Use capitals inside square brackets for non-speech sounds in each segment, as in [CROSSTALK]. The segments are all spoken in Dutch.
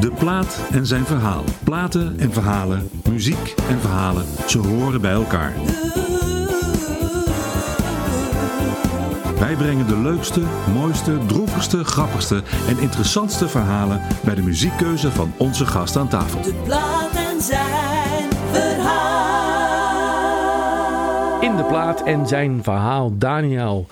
De plaat en zijn verhaal. Platen en verhalen, muziek en verhalen, ze horen bij elkaar. Wij brengen de leukste, mooiste, droevigste, grappigste en interessantste verhalen bij de muziekkeuze van onze gast aan tafel. De plaat en zijn verhaal. In de plaat en zijn verhaal Daniel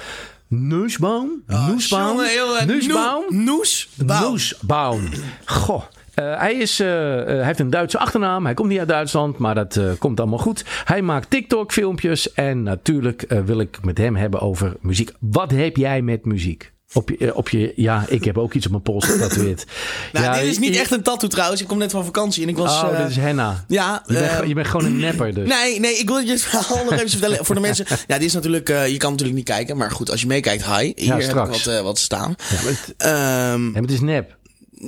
Nussbaum. Nussbaum. jongen, heel, eh, Nussbaum. Noe- Noesbaum. Nussbaum. Goh. Eh, hij, is, eh, eh, hij heeft een Duitse achternaam. Hij komt niet uit Duitsland, maar dat komt allemaal goed. Hij maakt TikTok-filmpjes. En natuurlijk wil ik met hem hebben over muziek. Wat heb jij met muziek? Op je, op je, ja, ik heb ook iets op mijn pols getatoeëerd. [LAUGHS] Nou, ja, dit is niet echt een tattoo trouwens. Ik kom net van vakantie en ik was... Oh, dit is henna. Ja, Je bent, je bent gewoon een nepper dus. Nee, nee, ik wil je [LAUGHS] verhaal nog even vertellen. Voor de mensen. [LAUGHS] Ja, dit is natuurlijk. je kan natuurlijk niet kijken. Maar goed, als je meekijkt, hi. Hier Ja, heb ik wat, wat staan. Ja, maar het, Ehm, ja, maar het is nep.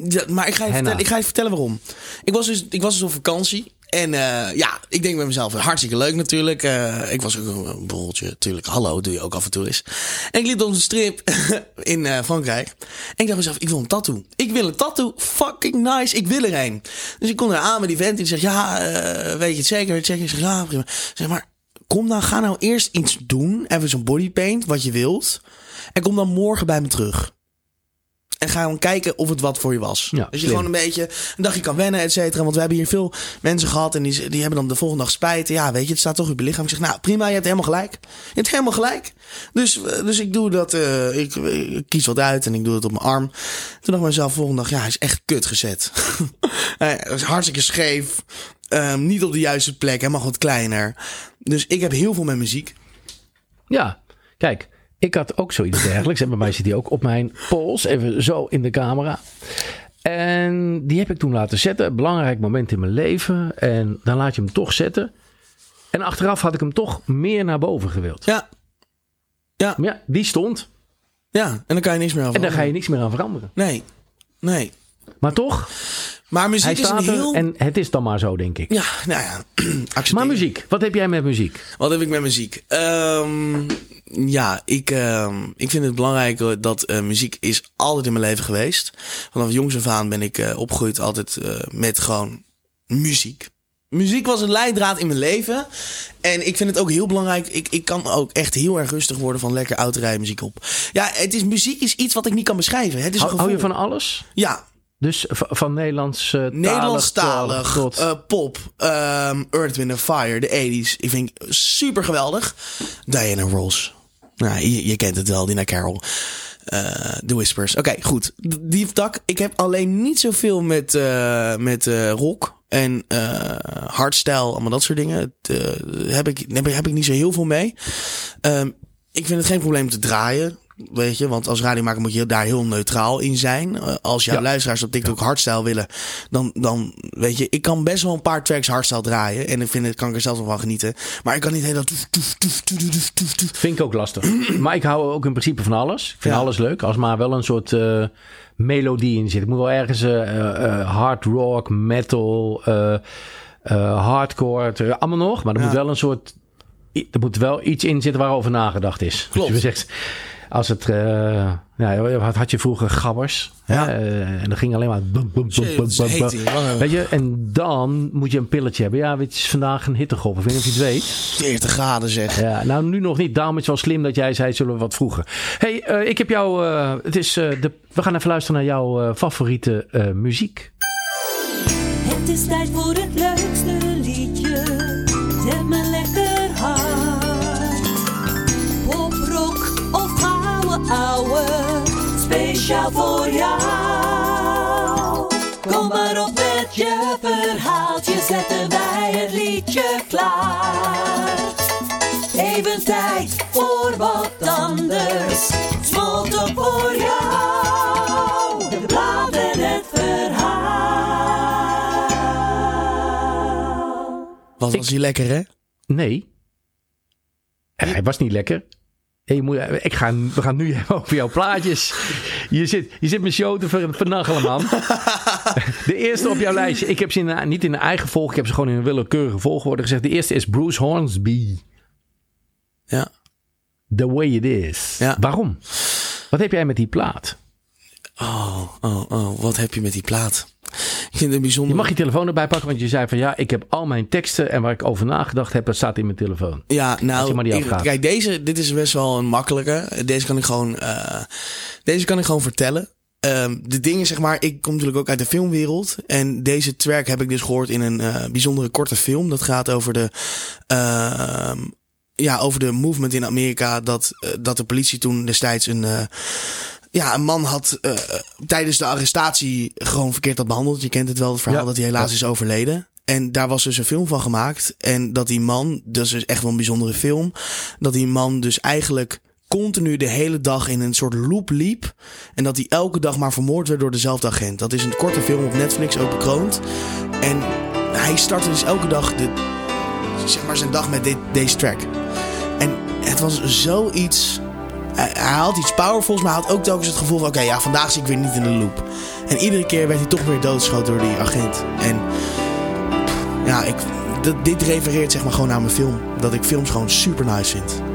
Ja, maar ik ga, je vertellen, ik ga je vertellen waarom. Ik was dus, ik was dus op vakantie. En eh, ja, ik denk bij mezelf, hartstikke leuk natuurlijk. Eh, ik was ook een borreltje, natuurlijk. Hallo, doe je ook af en toe eens. En ik liep op een strip [LAUGHS] in eh, Frankrijk. En ik dacht bij mezelf, ik wil een tattoo. Ik wil een tattoo. Fucking nice. Ik wil er een. Dus ik kom er aan met die vent. En die zegt, ja, eh, weet je het zeker? Weet je het zeker? Ik zeg, ja, prima. Zeg, maar kom dan, ga nou eerst iets doen. Even zo'n bodypaint, wat je wilt. En kom dan morgen bij me terug. En ga dan kijken of het wat voor je was. Ja, dus je slim. gewoon een beetje een dagje kan wennen, et cetera. Want we hebben hier veel mensen gehad en die, die hebben dan de volgende dag spijt. Ja, weet je, het staat toch op je lichaam. Ik zeg, nou prima, je hebt helemaal gelijk. Je hebt helemaal gelijk. Dus, eh, dus ik doe dat, eh, ik, ik kies wat uit en ik doe het op mijn arm. Toen dacht ik mezelf volgende dag, ja, hij is echt kut gezet. [LAUGHS] hij is hartstikke scheef. Ehm, niet op de juiste plek, hij mag wat kleiner. Dus ik heb heel veel met muziek. Ja, kijk, ik had ook zoiets dergelijks. En bij mij zit die ook op mijn pols, even zo in de camera. En die heb ik toen laten zetten. Belangrijk moment in mijn leven. En dan laat je hem toch zetten. En achteraf had ik hem toch meer naar boven gewild. Ja, Maar ja, die stond. ja, en dan kan je niks meer aan En daar ga je veranderen. niks meer aan veranderen. Nee, nee. Maar toch, Maar muziek is een heel... en het is dan maar zo, denk ik. Ja, nou ja. [CLEARS THROAT] Maar muziek, wat heb jij met muziek? Wat heb ik met muziek? Ehm, ja, ik, ehm, ik vind het belangrijk dat eh, muziek is altijd in mijn leven geweest. Vanaf jongs af aan ben ik eh, opgegroeid altijd eh, met gewoon muziek. Muziek was een leidraad in mijn leven. En ik vind het ook heel belangrijk. Ik, ik kan ook echt heel erg rustig worden van lekker autorijmuziek op. Ja, het is, muziek is iets wat ik niet kan beschrijven. Het is Hou, hou je van alles? Ja, Dus van Nederlands uh, Nederlandstalig, tot... eh, pop, ehm, Earth, Wind Fire, de 80s. Ik vind super geweldig. Diana Ross. Nou, je, je kent het wel, Dina Carroll. Eh, The Whispers. Oké, goed. D- Die tak. Ik heb alleen niet zoveel met, eh, met eh, rock en eh hardstyle, allemaal dat soort dingen. Het, eh, heb, ik, heb, ik- heb ik niet zo heel veel mee. Ehm, ik vind het geen probleem te draaien. Weet je, want als radiomaker moet je daar heel neutraal in zijn. Eh, als jouw Ja. luisteraars op TikTok hardstyle willen, dan, dan weet je, ik kan best wel een paar tracks hardstyle draaien. En ik vind het, kan ik er zelf nog van genieten. Maar ik kan niet toef. Vind ik ook lastig. [CLEARS THROAT] maar ik hou ook in principe van alles. Ik vind Ja. alles leuk. Als maar wel een soort eh, melodie in zit. Ik moet wel ergens eh, hard rock, metal, hardcore. allemaal nog. Maar er moet wel een soort... Er moet wel iets in zitten waarover nagedacht is. Klopt. Dus je zegt, als het... eh, ja, wat had je vroeger gabbers. Ja. Hè? Eh, en dan ging alleen maar... bum. Weet je, en dan moet je een pilletje hebben. Ja, het is vandaag een hittegolf. Ik weet niet of je het weet. 40 graden zeg. Ja, nou nu nog niet. Daarom is het wel slim dat jij zei, zullen we wat vroeger. hey, eh, ik heb jou... eh, het is, eh, de, we gaan even luisteren naar jouw eh, favoriete eh, muziek. Het is tijd voor het leukste Speciaal voor jou. Kom maar op met je verhaaltje. Zetten wij het liedje klaar. Even tijd voor wat anders. Smolten voor jou. De het verhaal. Wat was hij lekker, hè? Nee. En hij was niet lekker. Je moet, ik ga, we gaan nu [LAUGHS] hebben over jouw plaatjes. Je zit, je zit mijn show te ver, vernachelen, man. [LAUGHS] De eerste op jouw lijstje. Ik heb ze in, niet in een eigen volg. Ik heb ze gewoon in een willekeurige volgorde gezegd. De eerste is Bruce Hornsby. Ja. The Way It Is. Ja. Waarom? Wat heb jij met die plaat? Oh, oh, oh. Wat heb je met die plaat? Ik vind het een bijzonder... Je mag je telefoon erbij pakken, want je zei van ja, ik heb al mijn teksten en waar ik over nagedacht heb, dat staat in mijn telefoon. Ja, nou, ik- kijk, deze, dit is best wel een makkelijke. Deze kan ik gewoon, eh, deze kan ik gewoon vertellen. Ehm, de dingen, zeg maar, ik kom natuurlijk ook uit de filmwereld. En deze track heb ik dus gehoord in een eh, bijzondere korte film. Dat gaat over de, ehm, ja, over de movement in Amerika. Dat, eh, dat de politie toen destijds een, ja, een man had eh, tijdens de arrestatie gewoon verkeerd had behandeld. Je kent het wel, het verhaal Ja, dat hij helaas is overleden. En daar was dus een film van gemaakt. En dat die man, dat is dus echt wel een bijzondere film. Dat die man dus eigenlijk continu de hele dag in een soort loop liep. En dat hij elke dag maar vermoord werd door dezelfde agent. Dat is een korte film op Netflix, ook bekroond. En hij startte dus elke dag de, zeg maar zijn dag met dit, deze track. En het was zoiets. Hij, had iets powerfuls, maar had ook telkens het gevoel van: oké, ja, vandaag zit ik weer niet in de loop. En iedere keer werd hij toch weer doodgeschoten door die agent. En ja, ik, dit refereert zeg maar gewoon naar mijn film. Dat ik films gewoon super nice vind.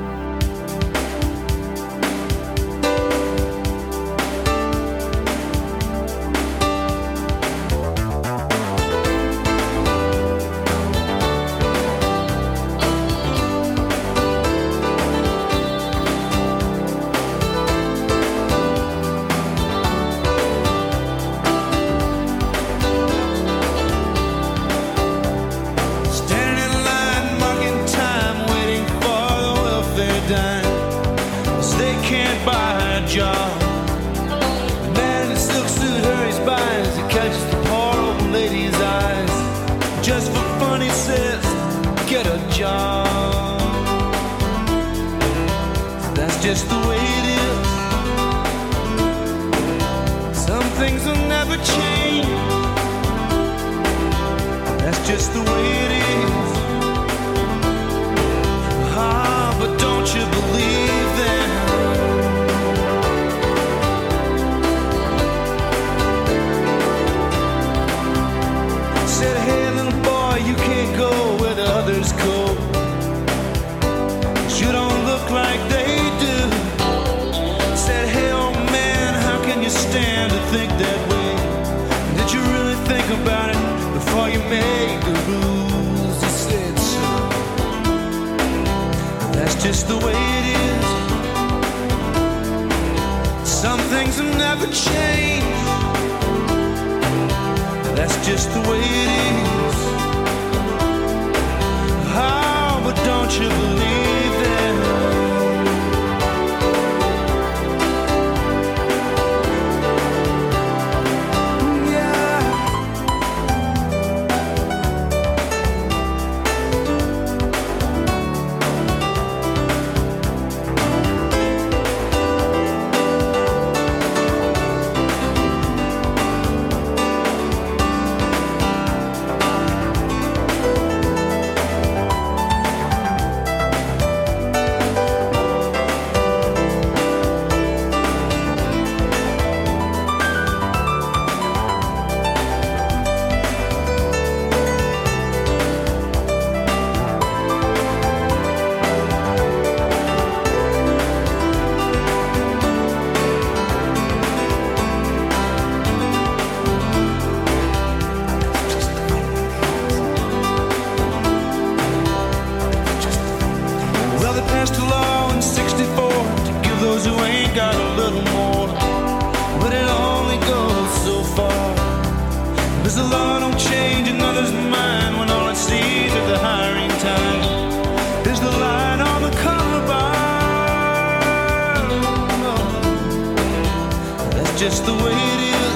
Never change. That's just the way it is. Oh, but don't you believe change another's mind when all it sees is the hiring time. Is the line on the columbine? No. That's just the way it is.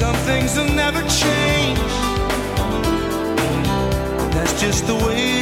Some things will never change. That's just the way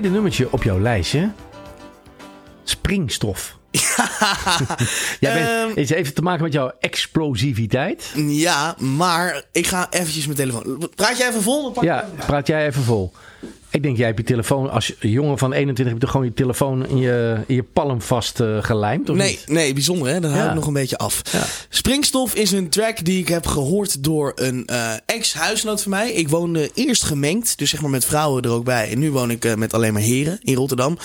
tweede nummertje op jouw lijstje. Springstof. [LAUGHS] Jij bent, Ehm. het heeft te maken met jouw explosiviteit. Ja, maar ik ga eventjes mijn telefoon... Praat jij even vol? Pak Ja, praat jij even vol. Ik denk, jij hebt je telefoon, als jongen van 21 heb je toch gewoon je telefoon in je, in je palm vast gelijmd? Of Nee, niet? nee, bijzonder hè. Dat Ja. ik nog een beetje af. Ja. Springstof is een track die ik heb gehoord door een eh, ex-huisgenoot van mij. Ik woonde eerst gemengd, dus zeg maar met vrouwen er ook bij. En nu woon ik eh, met alleen maar heren in Rotterdam.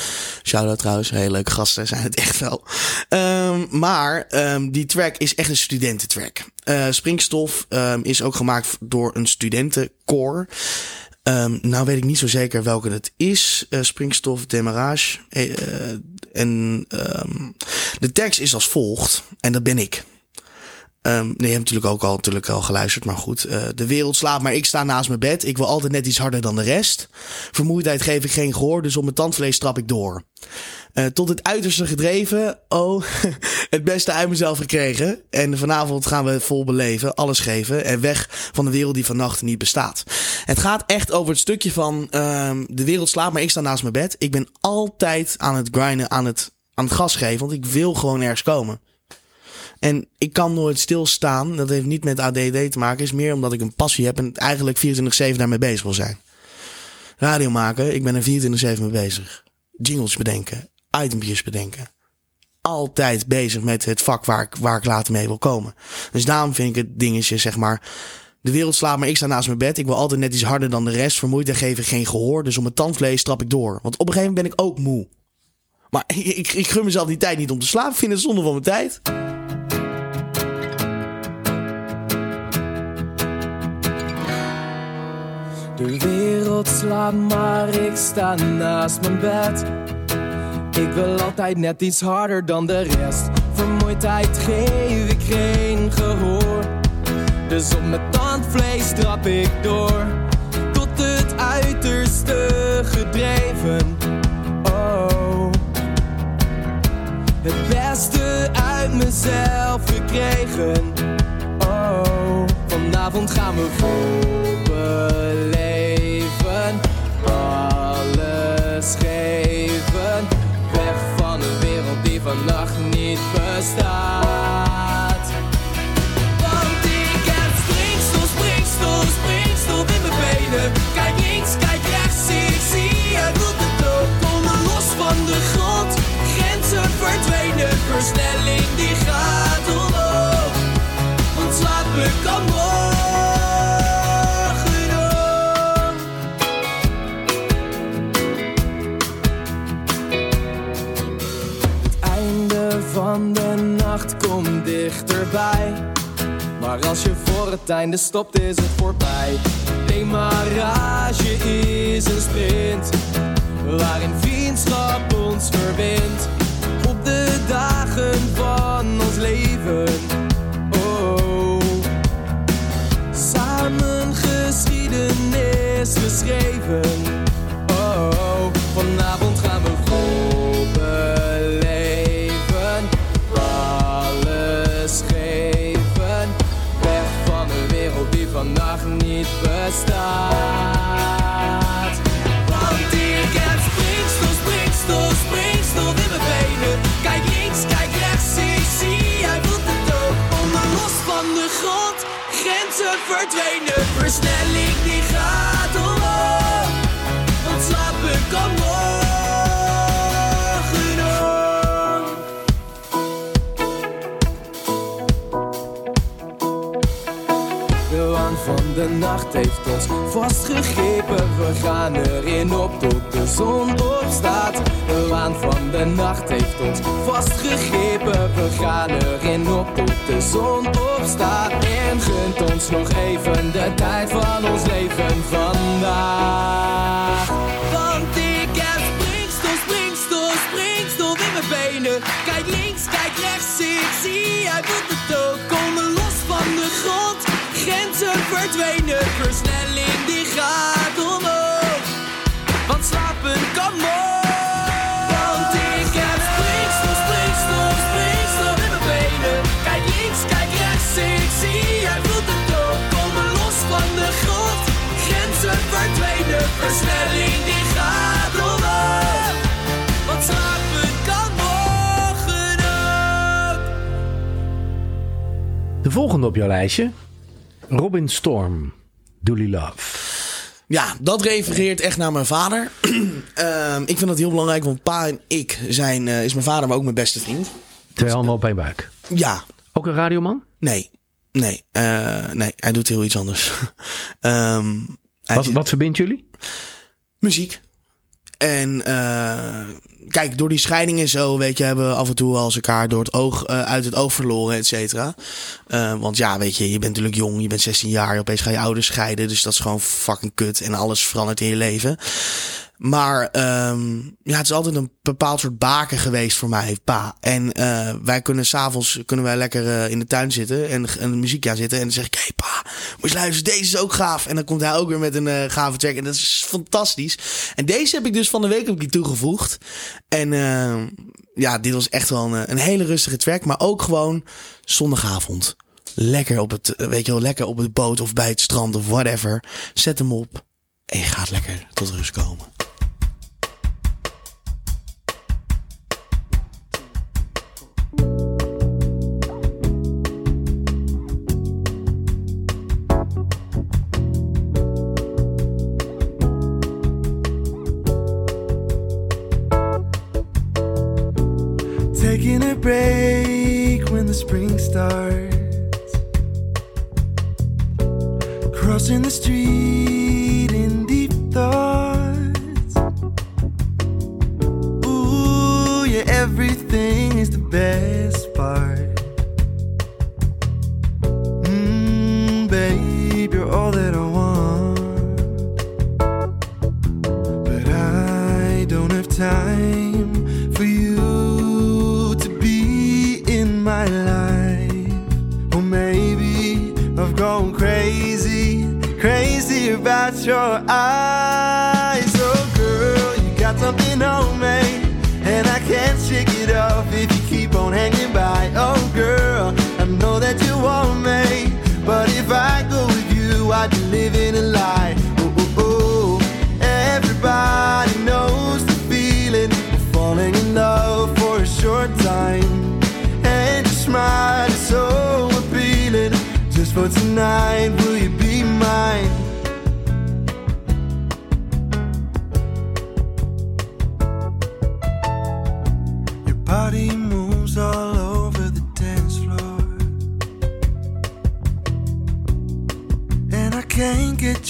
Shout-out trouwens, hele leuke gasten zijn het echt wel. Ehm, maar ehm, die track is echt een Eh Springstof ehm, is ook gemaakt door een studentenkoor. Ehm, nou weet ik niet zo zeker welke het is. Eh, springstof, demarrage. Eh, eh, en ehm, de tekst is als volgt. En dat ben ik. Ehm, nee, je hebt natuurlijk ook al, natuurlijk al geluisterd, maar goed. Eh, de wereld slaapt, maar ik sta naast mijn bed. Ik wil altijd net iets harder dan de rest. Vermoeidheid geef ik geen gehoor, dus op mijn tandvlees trap ik door. Eh, tot het uiterste gedreven. Oh, [LAUGHS] het beste uit mezelf gekregen. En vanavond gaan we vol beleven, alles geven. En weg van de wereld die vannacht niet bestaat. Het gaat echt over het stukje van ehm, de wereld slaapt, maar ik sta naast mijn bed. Ik ben altijd aan het grinden, aan het, aan het gas geven, want ik wil gewoon ergens komen. En ik kan nooit stilstaan. Dat heeft niet met ADD te maken. is meer omdat ik een passie heb en eigenlijk 24-7 daarmee bezig wil zijn. Radio maken, ik ben er 24-7 mee bezig. Jingles bedenken, itempjes bedenken. Altijd bezig met het vak waar ik, waar ik later mee wil komen. Dus daarom vind ik het dingetje, zeg maar. De wereld slaapt, maar ik sta naast mijn bed. Ik wil altijd net iets harder dan de rest. Vermoeid geef ik geen gehoor. Dus op mijn tandvlees trap ik door. Want op een gegeven moment ben ik ook moe. Maar ik, [LAUGHS] ik, ik gun mezelf die tijd niet om te slapen. Ik vind het zonde van mijn tijd. De wereld slaapt, maar ik sta naast mijn bed. Ik wil altijd net iets harder dan de rest. Vermoeidheid geef ik geen gehoor. Dus op mijn tandvlees trap ik door. Tot het uiterste gedreven. Oh. Het beste uit mezelf gekregen. Oh, vanavond gaan we vol vannacht niet bestaat. Maar als je voor het einde stopt, is het voorbij. Demarage is een sprint, waarin vriendschap ons verbindt. Op de dagen van ons leven. Oh, samen geschiedenis geschreven. Vannacht niet bestaat. Want ik heb springstof, springstof, springstof in mijn benen. Kijk links, kijk rechts, ik zie, jij voelt het ook. Onder los van de grond, grenzen verdwenen. Versnelling nacht heeft ons vastgegrepen. We gaan erin op tot de zon opstaat. De waan van de nacht heeft ons vastgegrepen. We gaan erin op tot de zon opstaat. En gunt ons nog even de tijd van ons leven vandaag. Want ik heb springstof, springstof, springstof in mijn benen. Kijk links, kijk rechts, ik zie, voelt het ook. Komen los van de grond, grenzen verdwenen, versnelling die gaat omhoog. Want slapen kan mooi. Want ik heb springstof, springstof, springstof in mijn benen. Kijk links, kijk rechts, ik zie jij voelt het ook. Komen los van de grond, grenzen verdwenen, versnelling die gaat omhoog. Want slapen kan morgen. De volgende op jouw lijstje Robin Storm. Dooley Love. Ja, dat refereert echt naar mijn vader. [CLEARS THROAT] Ehm, ik vind dat heel belangrijk, want pa en ik zijn, eh, is mijn vader, maar ook mijn beste vriend. Twee handen op één buik. Ja, Ook een radioman? nee, nee, eh, nee, hij doet heel iets anders. [LAUGHS] Ehm, Wat, wat verbindt jullie? muziek. En eh, kijk, door die scheiding en zo, weet je, hebben we af en toe eens elkaar door het oog, eh, uit het oog verloren, et cetera. Eh, want ja, weet je, je bent natuurlijk jong, je bent 16 jaar, opeens ga je ouders scheiden. Dus dat is gewoon fucking kut en alles verandert in je leven. Maar ehm, ja, het is altijd een bepaald soort baken geweest voor mij, pa. En eh, wij kunnen s'avonds kunnen wij lekker eh, in de tuin zitten en, en de muziek aan zitten. En dan zeg ik, hé pa, moet je luisteren, deze is ook gaaf. En dan komt hij ook weer met een eh, gave track. En dat is fantastisch. En deze heb ik dus van de week die toegevoegd. En eh, ja, dit was echt wel een, een hele rustige track. Maar ook gewoon zondagavond. Lekker op het, weet je wel, lekker op het boot of bij het strand of whatever. Zet hem op. En je gaat lekker tot rust komen. Your eyes. Oh, girl, you got something on me, and I can't shake it off if you keep on hanging by. Oh, girl, I know that you want me, but if I go with you, I'd be living a lie. Oh, oh, oh. Everybody knows the feeling of falling in love for a short time. And your smile is so appealing. Just for tonight, will you be mine?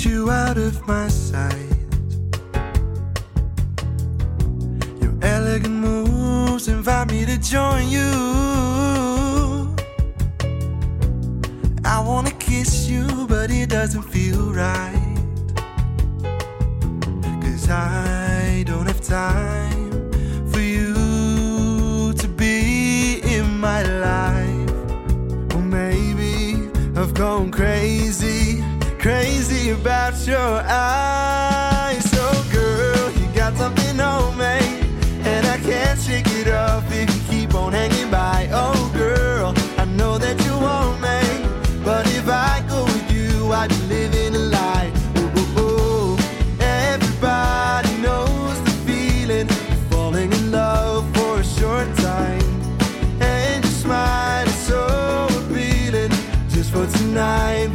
You out of my sight. Your elegant moves invite me to join you. I wanna kiss you, but it doesn't feel right. Cause I don't have time for you to be in my life. Or maybe I've gone crazy, crazy about your eyes. So, girl, you got something on me, and I can't shake it off if you keep on hanging by. Oh, girl, I know that you want me, but if I go with you, I'd be living a lie. Ooh, ooh, ooh. Everybody knows the feeling of falling in love for a short time. And your smile is so appealing. Just for tonight,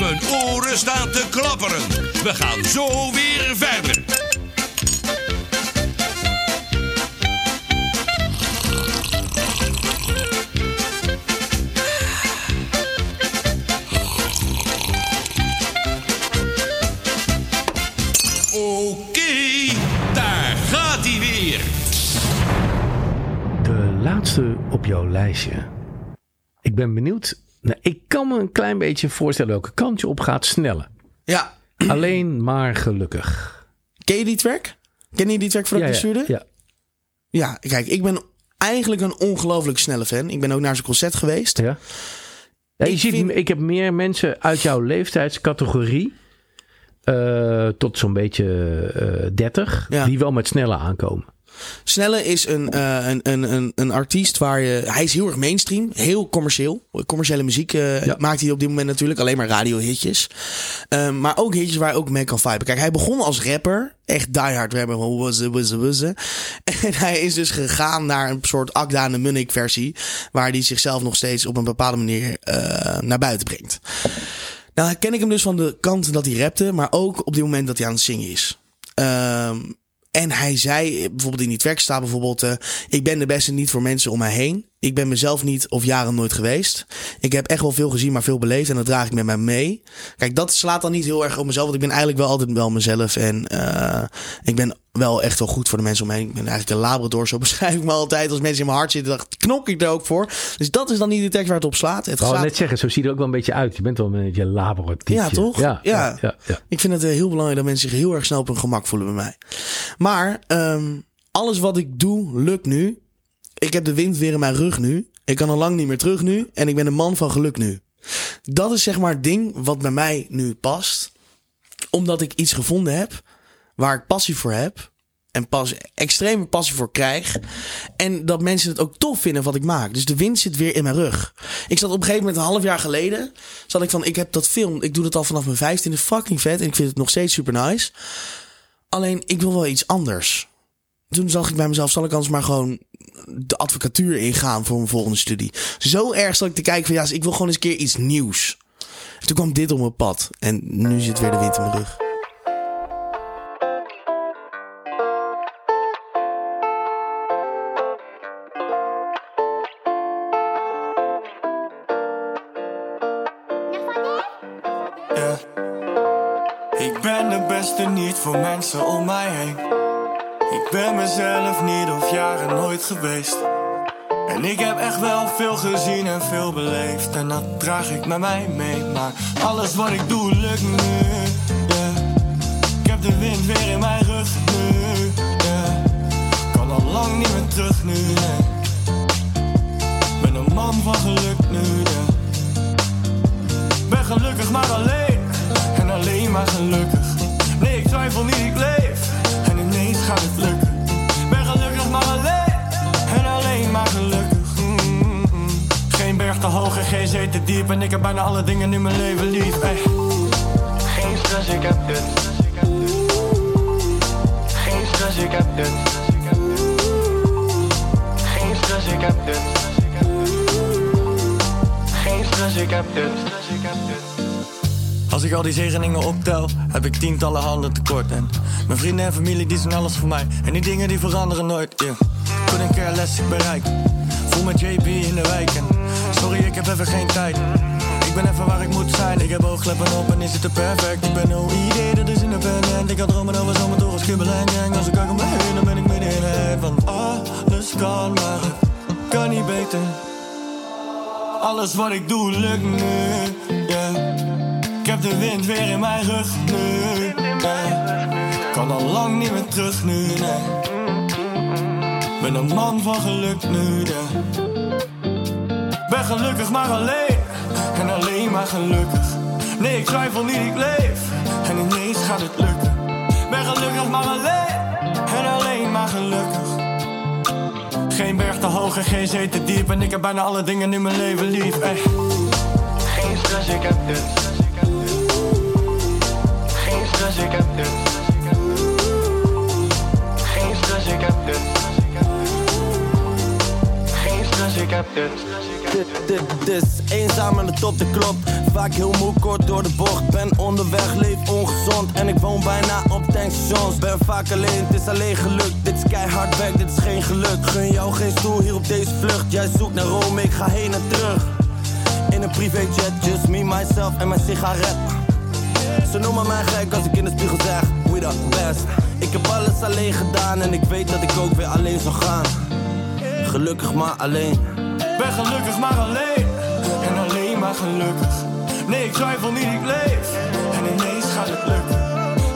Mijn oren staan te klapperen. We gaan zo weer verder. Daar gaat ie weer. De laatste op jouw lijstje. Ik ben benieuwd nou, ik kan me een klein beetje voorstellen welke kant je op gaat snellen. Ja. Alleen maar gelukkig. Ken je die track? Ken je die track ja, ik die stuurde? ja. Ja, kijk, ik ben eigenlijk een ongelooflijk snelle fan. Ik ben ook naar zijn concert geweest. Ja. Ja, je Ik ziet, vind- ik heb meer mensen uit jouw leeftijdscategorie. eh, tot zo'n beetje eh 30. Ja. Die wel met snelle aankomen. Snelle is een, eh, een, een, een, een artiest waar je... Hij is heel erg mainstream, heel commercieel. Commerciële muziek eh, Ja. maakt hij op dit moment natuurlijk. Alleen maar radiohitjes. Um, maar ook hitjes waar je ook mee kan viben. Kijk, hij begon als rapper. Echt diehard rapper. Was was was. En hij is dus gegaan naar een soort Akda de Munnik versie. Waar hij zichzelf nog steeds op een bepaalde manier eh, naar buiten brengt. Nou ken ik hem dus van de kant dat hij rapte. Maar ook op dit moment dat hij aan het zingen is. Ehm, en hij zei bijvoorbeeld in die track staat bijvoorbeeld... eh, ik ben de beste niet voor mensen om mij heen. Ik ben mezelf niet of jaren nooit geweest. Ik heb echt wel veel gezien, maar veel beleefd. En dat draag ik met mij mee. Kijk, dat slaat dan niet heel erg op mezelf. Want ik ben eigenlijk wel altijd wel mezelf. En eh, ik ben wel echt wel goed voor de mensen om me heen. Ik ben eigenlijk een labrador, zo [LAUGHS] beschrijf ik me altijd. Als mensen in mijn hart zitten, dan knok ik er ook voor. Dus dat is dan niet de tekst waar het op slaat. Het slaat- net zeggen, zo zie je er ook wel een beetje uit. Je bent wel een beetje labero Ja, toch? Ja, ja. Ja. ja, ja. Ik vind het eh, heel belangrijk dat mensen zich heel erg snel op hun gemak voelen bij mij. Maar ehm, alles wat ik doe, lukt nu. Ik heb de wind weer in mijn rug nu. Ik kan al lang niet meer terug nu. En ik ben een man van geluk nu. Dat is zeg maar het ding wat bij mij nu past. Omdat ik iets gevonden heb waar ik passie voor heb. En pas, extreme passie voor krijg. En dat mensen het ook tof vinden wat ik maak. Dus de wind zit weer in mijn rug. Ik zat op een gegeven moment, een half jaar geleden. Zat ik van, ik heb dat film. Ik doe dat al vanaf mijn vijftiende. Fucking vet. En ik vind het nog steeds super nice. Alleen, ik wil wel iets anders. Toen zag ik bij mezelf, zal ik anders maar gewoon de advocatuur ingaan voor mijn volgende studie. Zo erg zat ik te kijken van, ja, ik wil gewoon eens een keer iets nieuws. En toen kwam dit op mijn pad. En nu zit weer de wind in mijn rug. Mensen om mij heen. Ik ben mezelf niet of jaren nooit geweest. En ik heb echt wel veel gezien en veel beleefd. En dat draag ik met mij mee. Maar alles wat ik doe lukt nu. Ik heb de wind weer in mijn rug nu. Kan al lang niet meer terug nu. nee. Ben een man van geluk nu. Ben gelukkig maar alleen. En alleen maar gelukkig. Geen zee te diep. En ik heb bijna alle dingen in mijn leven lief. Ey. Geen stress, ik heb dit. Geen stress, ik heb dit. Geen stress, ik heb dit. Geen stress, ik heb dit. Als ik al die zegeningen optel, heb ik tientallen handen tekort. En mijn vrienden en familie die zijn alles voor mij. En die dingen die veranderen nooit, yeah. Toen een keer les ik bereik. Voel met JB in de wijk. En sorry, ik heb even geen tijd. Ik ben even waar ik moet zijn. Ik heb oogkleppen op en is het er perfect. Ik ben OID, dat is in de. En ik kan dromen over zomer door als kibbelen en. Als ik kijk om me dan ben ik midden in het. Want alles kan, maar het kan niet beter. Alles wat ik doe lukt nu, yeah. Ik heb de wind weer in mijn rug nu. Kan al lang niet meer terug nu, nee. Ben een man van geluk nu. Ben gelukkig maar alleen. En alleen maar gelukkig. Nee, ik twijfel niet, ik leef. En ineens gaat het lukken. Ben gelukkig maar alleen. En alleen maar gelukkig. Geen berg te hoog en geen zee te diep. En ik heb bijna alle dingen in mijn leven lief. Ey. Geen stress, ik heb dit. Geen stress, ik heb dit. Geen stress, ik heb dit. Geen stress, ik heb dit. Dit, is eenzaam aan de top, de klopt. Vaak heel moe, kort door de bocht. Ben onderweg, leef ongezond. En ik woon bijna op tankstations. Ben vaak alleen, het is alleen geluk. Dit is keihard werk, dit is geen geluk. Gun jou geen stoel hier op deze vlucht. Jij zoekt naar Rome, ik ga heen en terug. In een privéjet, just me, myself en mijn sigaret. Ze noemen mij gek als ik in de spiegel zeg, we the best. Ik heb alles alleen gedaan en ik weet dat ik ook weer alleen zal gaan. Gelukkig maar alleen. Ben gelukkig maar alleen. En alleen maar gelukkig. Nee, ik twijfel niet, ik leef. En ineens gaat het lukken.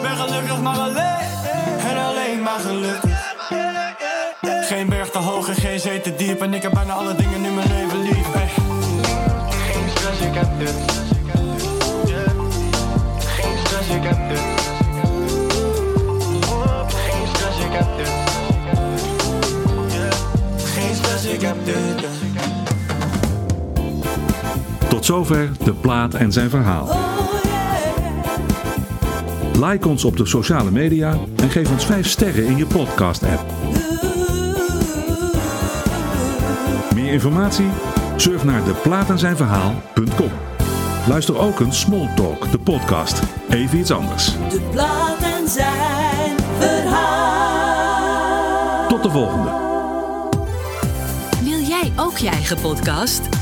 Ben gelukkig maar alleen. En alleen maar gelukkig. Geen berg te hoog en geen zee te diep. En ik heb bijna alle dingen in mijn leven lief. Hey. Geen stress, ik heb dit. Geen stress, ik heb dit. Geen stress, ik heb dit. Geen stress, ik heb dit. Tot zover de plaat en zijn verhaal. Like ons op de sociale media en geef ons 5 sterren in je podcast-app. Meer informatie? Surf naar deplaatenzijnverhaal.com. Luister ook een Small Talk, de podcast. Even iets anders. De plaat en zijn verhaal. Tot de volgende. Wil jij ook je eigen podcast?